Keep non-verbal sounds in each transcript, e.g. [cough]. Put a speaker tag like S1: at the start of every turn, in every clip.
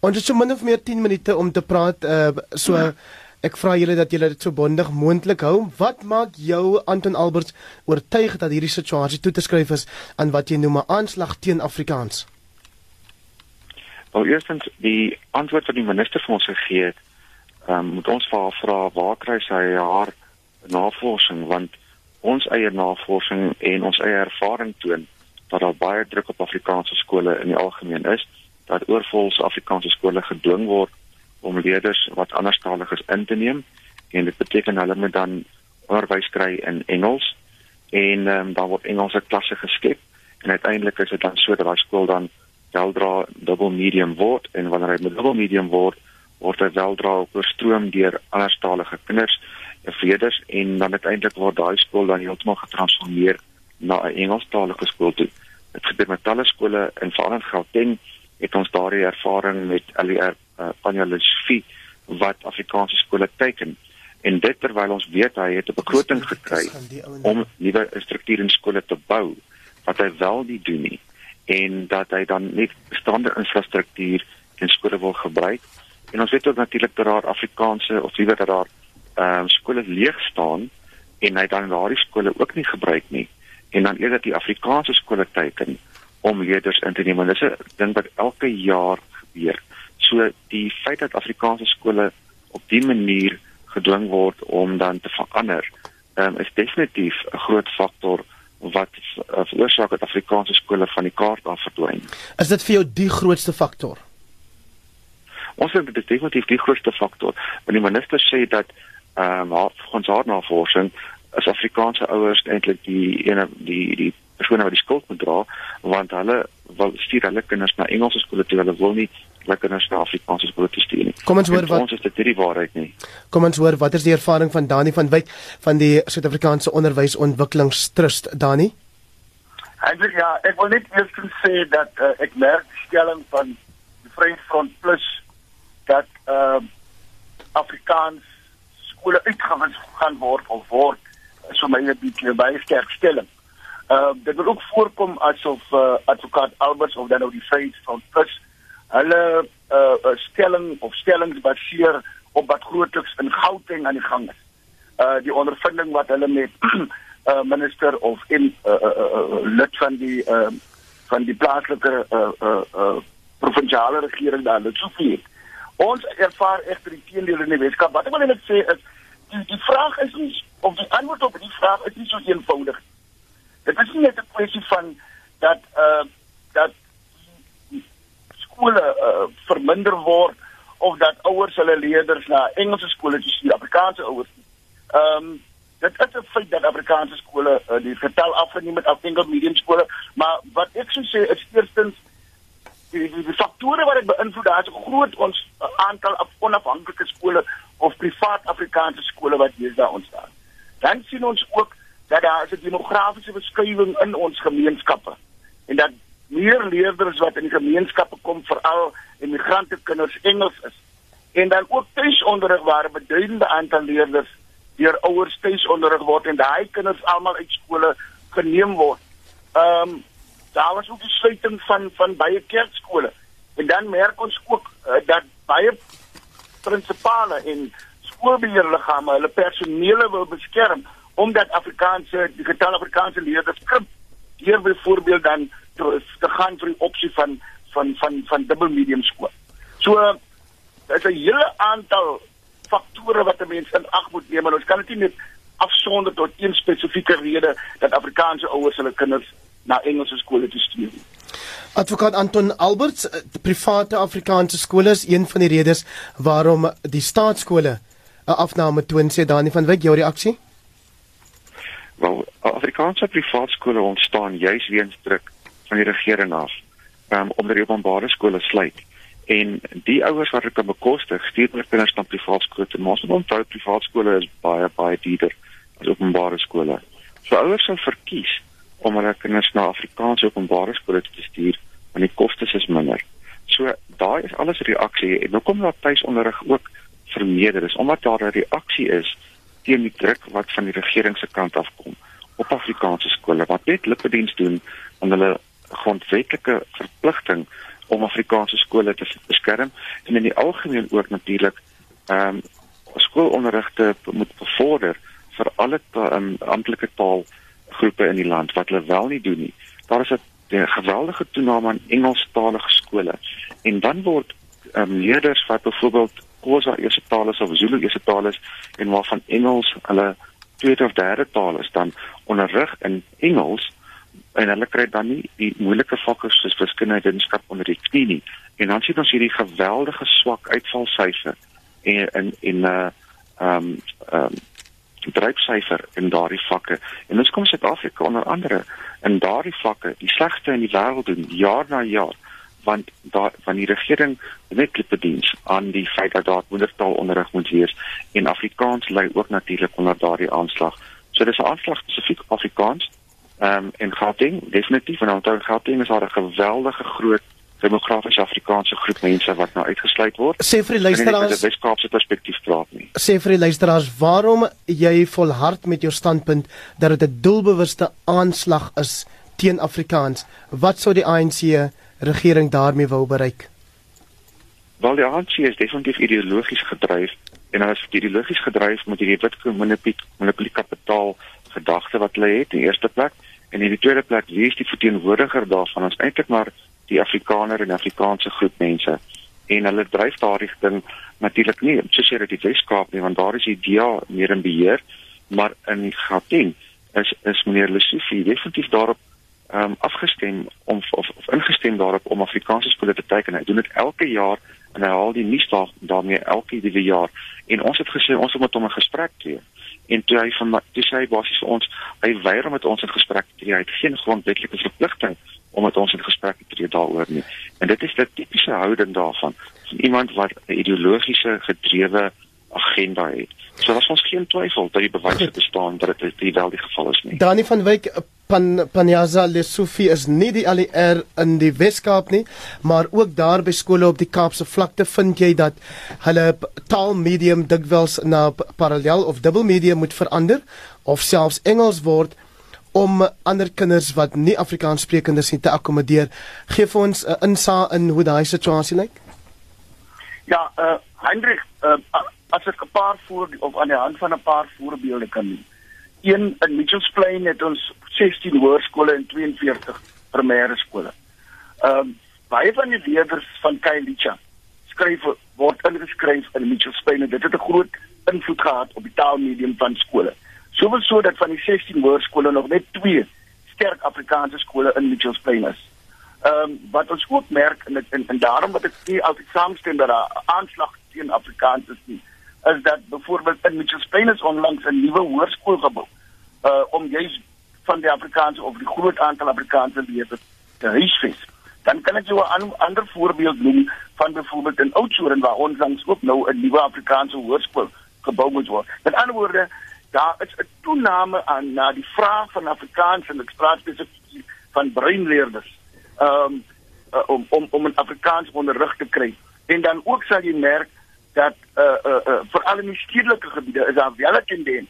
S1: Ons het so min of meer 10 minute om te praat uh so ek vra julle dat julle dit so bondig moontlik hou. Wat maak jou Anton Alberts oortuig dat hierdie situasie toe te skryf is aan wat jy noem 'n aanslag teen Afrikaans?
S2: Wel eerstens die antwoord wat die minister vir ons gegee het, um, moet ons vir haar vra waar kry sy haar navorsing want ons eie navorsing en ons eie ervaring toon dat daar baie druk op Afrikaanse skole in die algemeen is dat oorvols Afrikaanse skole gedwing word om leerders wat anderstalig is in te neem. En dit beteken hulle moet dan onderwys kry in Engels. En um, dan word Engelse klasse geskep. En uiteindelik is dit dan so dat daai skool dan weldra dubbel medium word. En wanneer hy dubbel medium word word hy weldra oorstroom deur anderstalige kinders en leerders en dan uiteindelik word daai skool dan heeltemal getransformeer na 'n Engelstalige skool toe. Dit gebeur met talle skole in veral Gauteng het ons daardie ervaring met LER uh, Anjalisfie wat Afrikaanse skole teken. En dit terwyl ons weet hy het 'n begroting gekry om nuwe strukture in skole te bou wat hy wel nie doen nie. En dat hy dan net bestaande infrastruktuur in skole wil gebruik. En ons weet ook natuurlik dat daar Afrikaanse of liewer dat daar ehm um, skole leeg staan en hy dan daardie skole ook nie gebruik nie. En dan eerder die Afrikaanse skole teken om leerders in te neem. En dis 'n ding wat elke jaar gebeur. So die feit dat Afrikaanse skole op die manier gedwing word om dan te verander, um, is definitief 'n groot faktor wat uh, veroorsaak dat Afrikaanse skole van die kaart af verdwyn.
S1: Is dit vir jou die grootste faktor?
S2: Ons sê dit is definitief die grootste faktor. Want die minister sê dat ehm um, ons haar navorsing as Afrikaanse ouers eintlik die ene die die persone wat die skuld moet dra want hulle wil stuur hulle kinders na Engelse skole toe hulle wil nie hulle kinders na Afrikaanse skole toe stuur nie.
S1: Kom ons hoor wat
S2: ons is dit hierdie waarheid nie.
S1: Kom ons hoor wat is die ervaring van Dani van Wyk van die Suid-Afrikaanse Onderwysontwikkelingstrust Dani?
S3: Eintlik ja, ek wil net eers sê dat uh, ek merk die stelling van die Vryheidsfront Plus dat uh, Afrikaans skole uitgewis gaan word of word so my 'n bietjie baie sterk stelling. Uh dit wil ook voorkom asof uh, advokaat Alberts of dan nou die feit van Pus hulle uh stelling of stellings baseer op wat grootliks in Gauteng aan die gang is. Uh die ondervinding wat hulle met uh [clears throat] minister of in uh, uh, uh lid van die uh van die plaaslike uh uh, uh provinsiale regering daar het so veel. Ons ervaar egter die teendeel in die Weskaap. Wat ek wil net sê is die, die vraag is nie of die antwoord op die vraag is nie so eenvoudig nie. Dit is nie net 'n kwessie van dat uh dat skole uh, verminder word of dat ouers hulle leerders na Engelse skole stuur, Afrikaanse ouers. Ehm um, dit is 'n feit dat Afrikaanse skole uh, die getal afgeneem het af Engelse medium skole, maar wat ek sou sê is eerstens die die, die faktore wat dit beïnvloed, daar is 'n groot ons uh, aantal af onafhanklike skole of privaat Afrikaanse skole wat hier daar ontstaan. Dan sien ons ook dat daar 'n demografiese verskywing in ons gemeenskappe en dat meer leerders wat in gemeenskappe kom veral immigrante kinders Engels is en dan ook tuisonderrig waar 'n beduidende aantal leerders deur ouers tuisonderrig word en daai kinders almal uit skole geneem word. Ehm um, daar was ook die sluiting van van baie kerkskole en dan merk ons ook uh, dat baie prinsipale en skoolbeheerliggame hulle personele wil beskerm omdat Afrikaanse die getal Afrikaanse leerders krimp hier byvoorbeeld dan te, te gaan vir die opsie van van van van dubbel medium skool. So daar's 'n hele aantal faktore wat 'n mens in ag moet neem en ons kan dit nie net afsonder tot een spesifieke rede dat Afrikaanse ouers hulle kinders na Engelse skole toe stuur.
S1: Advokaat Anton Alberts, private Afrikaanse skole is een van die redes waarom die staatskole 'n afname toon sê Dani van Wyk jou reaksie?
S2: Wel, Afrikaanse privaat skole ontstaan juis weens druk van die regering af. Um, om die openbare skole sluit en die ouers wat dit kan bekostig, stuur hulle kinders na privaat skole. Ons moet onthou privaat skole is baie baie duurder as openbare skole. So ouers sal verkies om hulle kinders na Afrikaanse openbare skole te stuur want die kostes is minder. So daai is alles reaksie en nou kom daar tuisonderrig ook vermeerder is omdat daar 'n reaksie is teen die druk wat van die regering se kant af kom op Afrikaanse skole wat net lippediens doen aan hulle grondwetlike verpligting om Afrikaanse skole te beskerm en in die algemeen ook natuurlik ehm um, skoolonderrigte moet bevorder vir alle um, amptelike taalgroepe in die land wat hulle wel nie doen nie. Daar is 'n geweldige toename aan Engelstalige skole en dan word ehm um, leerders wat byvoorbeeld Khoza eerste taal is of Zulu eerste taal is en waarvan Engels hulle tweede of derde taal is dan onderrig in Engels en hulle kry dan nie die moeilike vakke soos wiskunde en wetenskap onder die knie nie. En dan sien ons hierdie geweldige swak uitvalsyfer en in in 'n uh, ehm um, ehm um, dryfsyfer in daardie vakke. En ons kom Suid-Afrika onder andere in daardie vakke die slegste in die wêreld doen jaar na jaar want daar van die regering net bediens aan die feit dat daar moedertaalonderrig moet wees en Afrikaans lê ook natuurlik onder daardie aanslag. So dis 'n aanslag spesifiek Afrikaans. Ehm um, en Gauteng definitief en onthou Gauteng is daar 'n geweldige groot demografiese Afrikaanse groep mense wat nou uitgesluit word.
S1: Sê vir die luisteraars,
S2: dit is Weskaapse perspektief praat nie.
S1: Sê vir die luisteraars, waarom jy volhard met jou standpunt dat dit 'n doelbewuste aanslag is teen Afrikaans? Wat sou die ANC regering daarmee wou bereik?
S2: Wel die ANC is definitief ideologies gedryf en as ideologies gedryf met hierdie wit monopolie kapitaal gedagte wat hulle het in die eerste plek. En in die tweede plek wie is die verteenwoordiger daarvan? Ons eintlik maar die Afrikaner en Afrikaanse groep mense. En hulle dryf daardie ding natuurlik nie soos jy dit Weskaap nie want daar is die DA meer in beheer. Maar in Gauteng is is meneer Lesofie definitief daarop ehm um, afgestem om of, of ingestem daarop om Afrikaanse skole te teken. Hy doen dit elke jaar en hy haal die nuus daar daarmee elke die jaar. En ons het gesê ons moet met hom 'n gesprek hê en toe hy van toe sê hy basies vir ons hy weier om met ons in gesprek te tree. Hy het geen grondwetlike verpligting om met ons in gesprek te tree daaroor nie. En dit is 'n tipiese houding daarvan. Van iemand wat 'n ideologiese gedrewe agenda het so daar's ons geen twyfel dat die bewyse bestaan dat dit wel die geval is nie
S1: Dani van Wyk Pan Panyaza Lesofie is nie die ALR in die Weskaap nie, maar ook daar by skole op die Kaapse vlakte vind jy dat hulle taalmedium dikwels na parallel of dubbelmedium moet verander of selfs Engels word om ander kinders wat nie Afrikaans sprekendes nie te akkommodeer. Geef ons 'n insaag in hoe daai situasie lyk.
S3: Ja, uh Hendrik, uh, as ek 'n paar voor of aan die hand van 'n paar voorbeelde kan noem een in Mitchells Plain het ons 16 hoërskole en 42 primêre skole. Ehm um, baie van die leerders van Kailicha skryf word ingeskryf in Mitchells Plain en dit het 'n groot invloed gehad op die taalmedium van skole. Sowel so dat van die 16 hoërskole nog net 2 sterk Afrikaanse skole in Mitchells Plain is. Ehm um, wat ons ook merk en en, en daarom wat ek nie altyd saamstem dat daar aanslag teen Afrikaans is nie is dat byvoorbeeld in Mitchells Plain is onlangs 'n nuwe hoërskool gebou uh om juis van die Afrikaanse of die groot aantal Afrikaanse leerders te huisves. Dan kan ek jou 'n ander voorbeeld noem van byvoorbeeld in Oudtshoorn waar ons langs ook nou 'n nuwe Afrikaanse hoërskool gebou moet word. Met ander woorde, daar is 'n toename aan na die vraag van Afrikaans en ek praat spesifiek van breinleerders. Um uh, om om om 'n Afrikaans onderrig te kry. En dan ook sal jy merk dat uh uh, uh veral in die stedelike gebiede is daar wel 'n tendens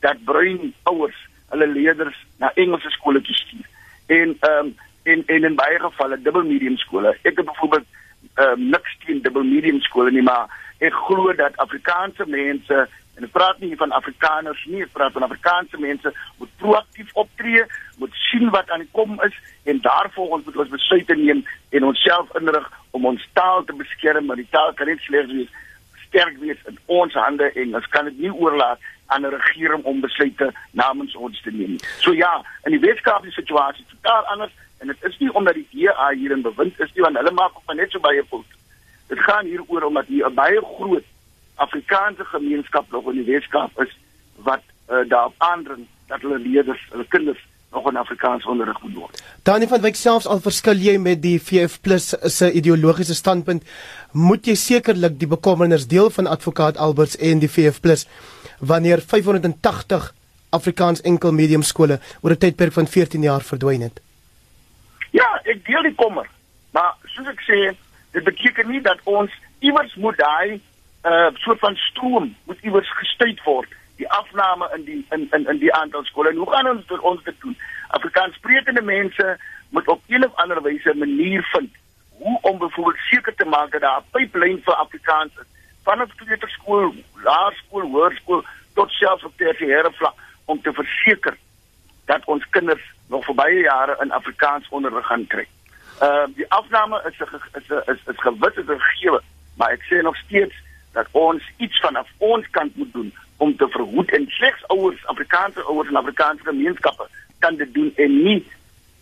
S3: dat bruin ouers hulle leerders na Engelse skole toe stuur. En ehm um, en, en in baie gevalle dubbel medium skole. Ek het byvoorbeeld ehm um, niks teen dubbel medium skole nie, maar ek glo dat Afrikaanse mense en ek praat nie van Afrikaners nie, ek praat van Afrikaanse mense moet proaktief optree, moet sien wat aan die kom is en daarvolgens moet ons besluite neem en onsself inrig om ons taal te beskerm, maar die taal kan nie slegs wees sterk wees in ons hande en ons kan dit nie oorlaat aan 'n regering om besluite namens ons te neem. So ja, in die Weskaap is die situasie totaal anders en dit is nie omdat die DA hier in bewind is nie want hulle maak op net so baie fout. Dit gaan hier oor omdat hier 'n baie groot Afrikaanse gemeenskap nog in die Weskaap is wat uh, daarop aandring dat hulle leerders, hulle kinders nog in Afrikaans onderrig moet word.
S1: Danie van Wyk selfs al verskil jy met die VF+ se ideologiese standpunt, moet jy sekerlik die bekommernis deel van advokaat Alberts en die VF+ wanneer 580 Afrikaans enkel medium skole oor 'n tydperk van 14 jaar verdwyn het.
S3: Ja, ek deel die kommer. Maar soos ek sê, dit beteken nie dat ons iewers moet daai uh soort van stroom moet iewers gestuit word die afname in die in in in die aantal skole. En hoe gaan ons dit ons dit doen? Afrikaans sprekende mense moet op een of ander wyse 'n manier vind hoe om byvoorbeeld seker te maak dat daar 'n pipeline vir Afrikaans is vanaf kleuterskool, laerskool, hoërskool tot selfs op tersiêre vlak om te verseker dat ons kinders nog vir baie jare in Afrikaans onderrig gaan kry. Ehm uh, die afname is 'n is 'n is, is gewis is gegee, maar ek sê nog steeds dat ons iets vanaf ons kant moet doen om te verhoed en slegs ouers, Afrikaanse ouers en Afrikaanse gemeenskappe kan dit doen en nie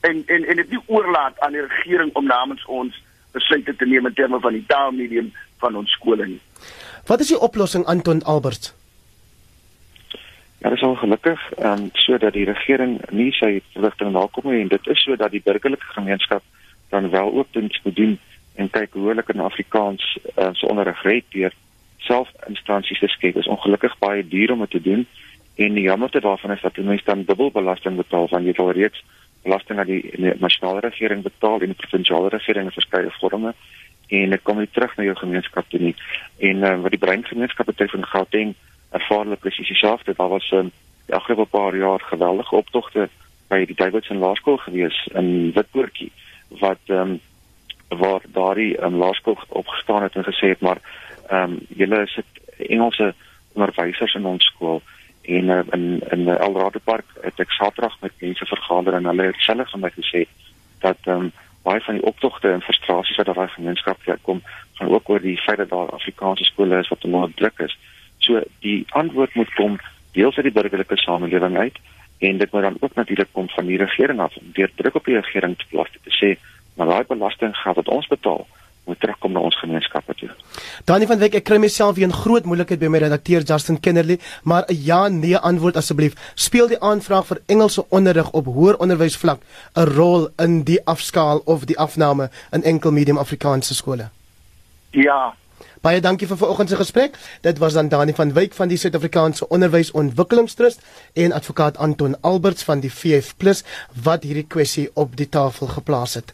S3: en en en dit nie oorlaat aan die regering om namens ons besluite te neem in terme van die taalmedium van ons skole nie.
S1: Wat is die oplossing Anton Albert?
S2: Ja, dit is ongelukkig ehm um, sodat die regering nie sy verligting nakom nie en dit is sodat die burgerlike gemeenskap dan wel ook dins moet doen en kyk hoe hulle kan Afrikaans uh, so onderrig red deur self instansies te skep. Is ongelukkig baie duur om dit te doen en die jammerte daarvan is dat mense dan dubbel belasting betaal van jy al reeds belasting aan die, die nasionale regering betaal en die provinsiale regering in verskeie forme en dit kom nie terug na jou gemeenskap toe nie. En uh, wat die breingemeenskap betref in Gauteng, ervaar hulle presies dieselfde. Daar was um, die afgelope paar jaar geweldige optogte by die Davidson Laerskool gewees in Witpoortjie wat ehm um, waar daardie um, laerskool opgestaan het en gesê het maar ehm um, julle sit Engelse onderwysers in ons skool en uh, in in die Eldorado Park het ek Saterdag met mense vergader en hulle het self vir my gesê dat ehm um, baie van die optogte en frustrasies wat daai gemeenskap kom gaan ook oor die feit dat daar Afrikaanse skole is wat onder druk is. So die antwoord moet kom deels uit die burgerlike samelewing uit en dit moet dan ook natuurlik kom van die regering af om deur druk op die regering te plaas te sê maar daai belasting geld wat ons betaal moet terugkom na ons gemeenskappe toe.
S1: Dani van Wyk, ek kry myself weer in groot moeilikheid by my redakteur Justin Kennerly, maar 'n ja nee antwoord asseblief. Speel die aanvraag vir Engelse onderrig op hoër onderwysvlak 'n rol in die afskaal of die afname in enkel medium Afrikaanse skole?
S3: Ja.
S1: Baie dankie vir vanoggend se gesprek. Dit was dan Dani van Wyk van die Suid-Afrikaanse Onderwysontwikkelingstrust en advokaat Anton Alberts van die VF+ wat hierdie kwessie op die tafel geplaas het.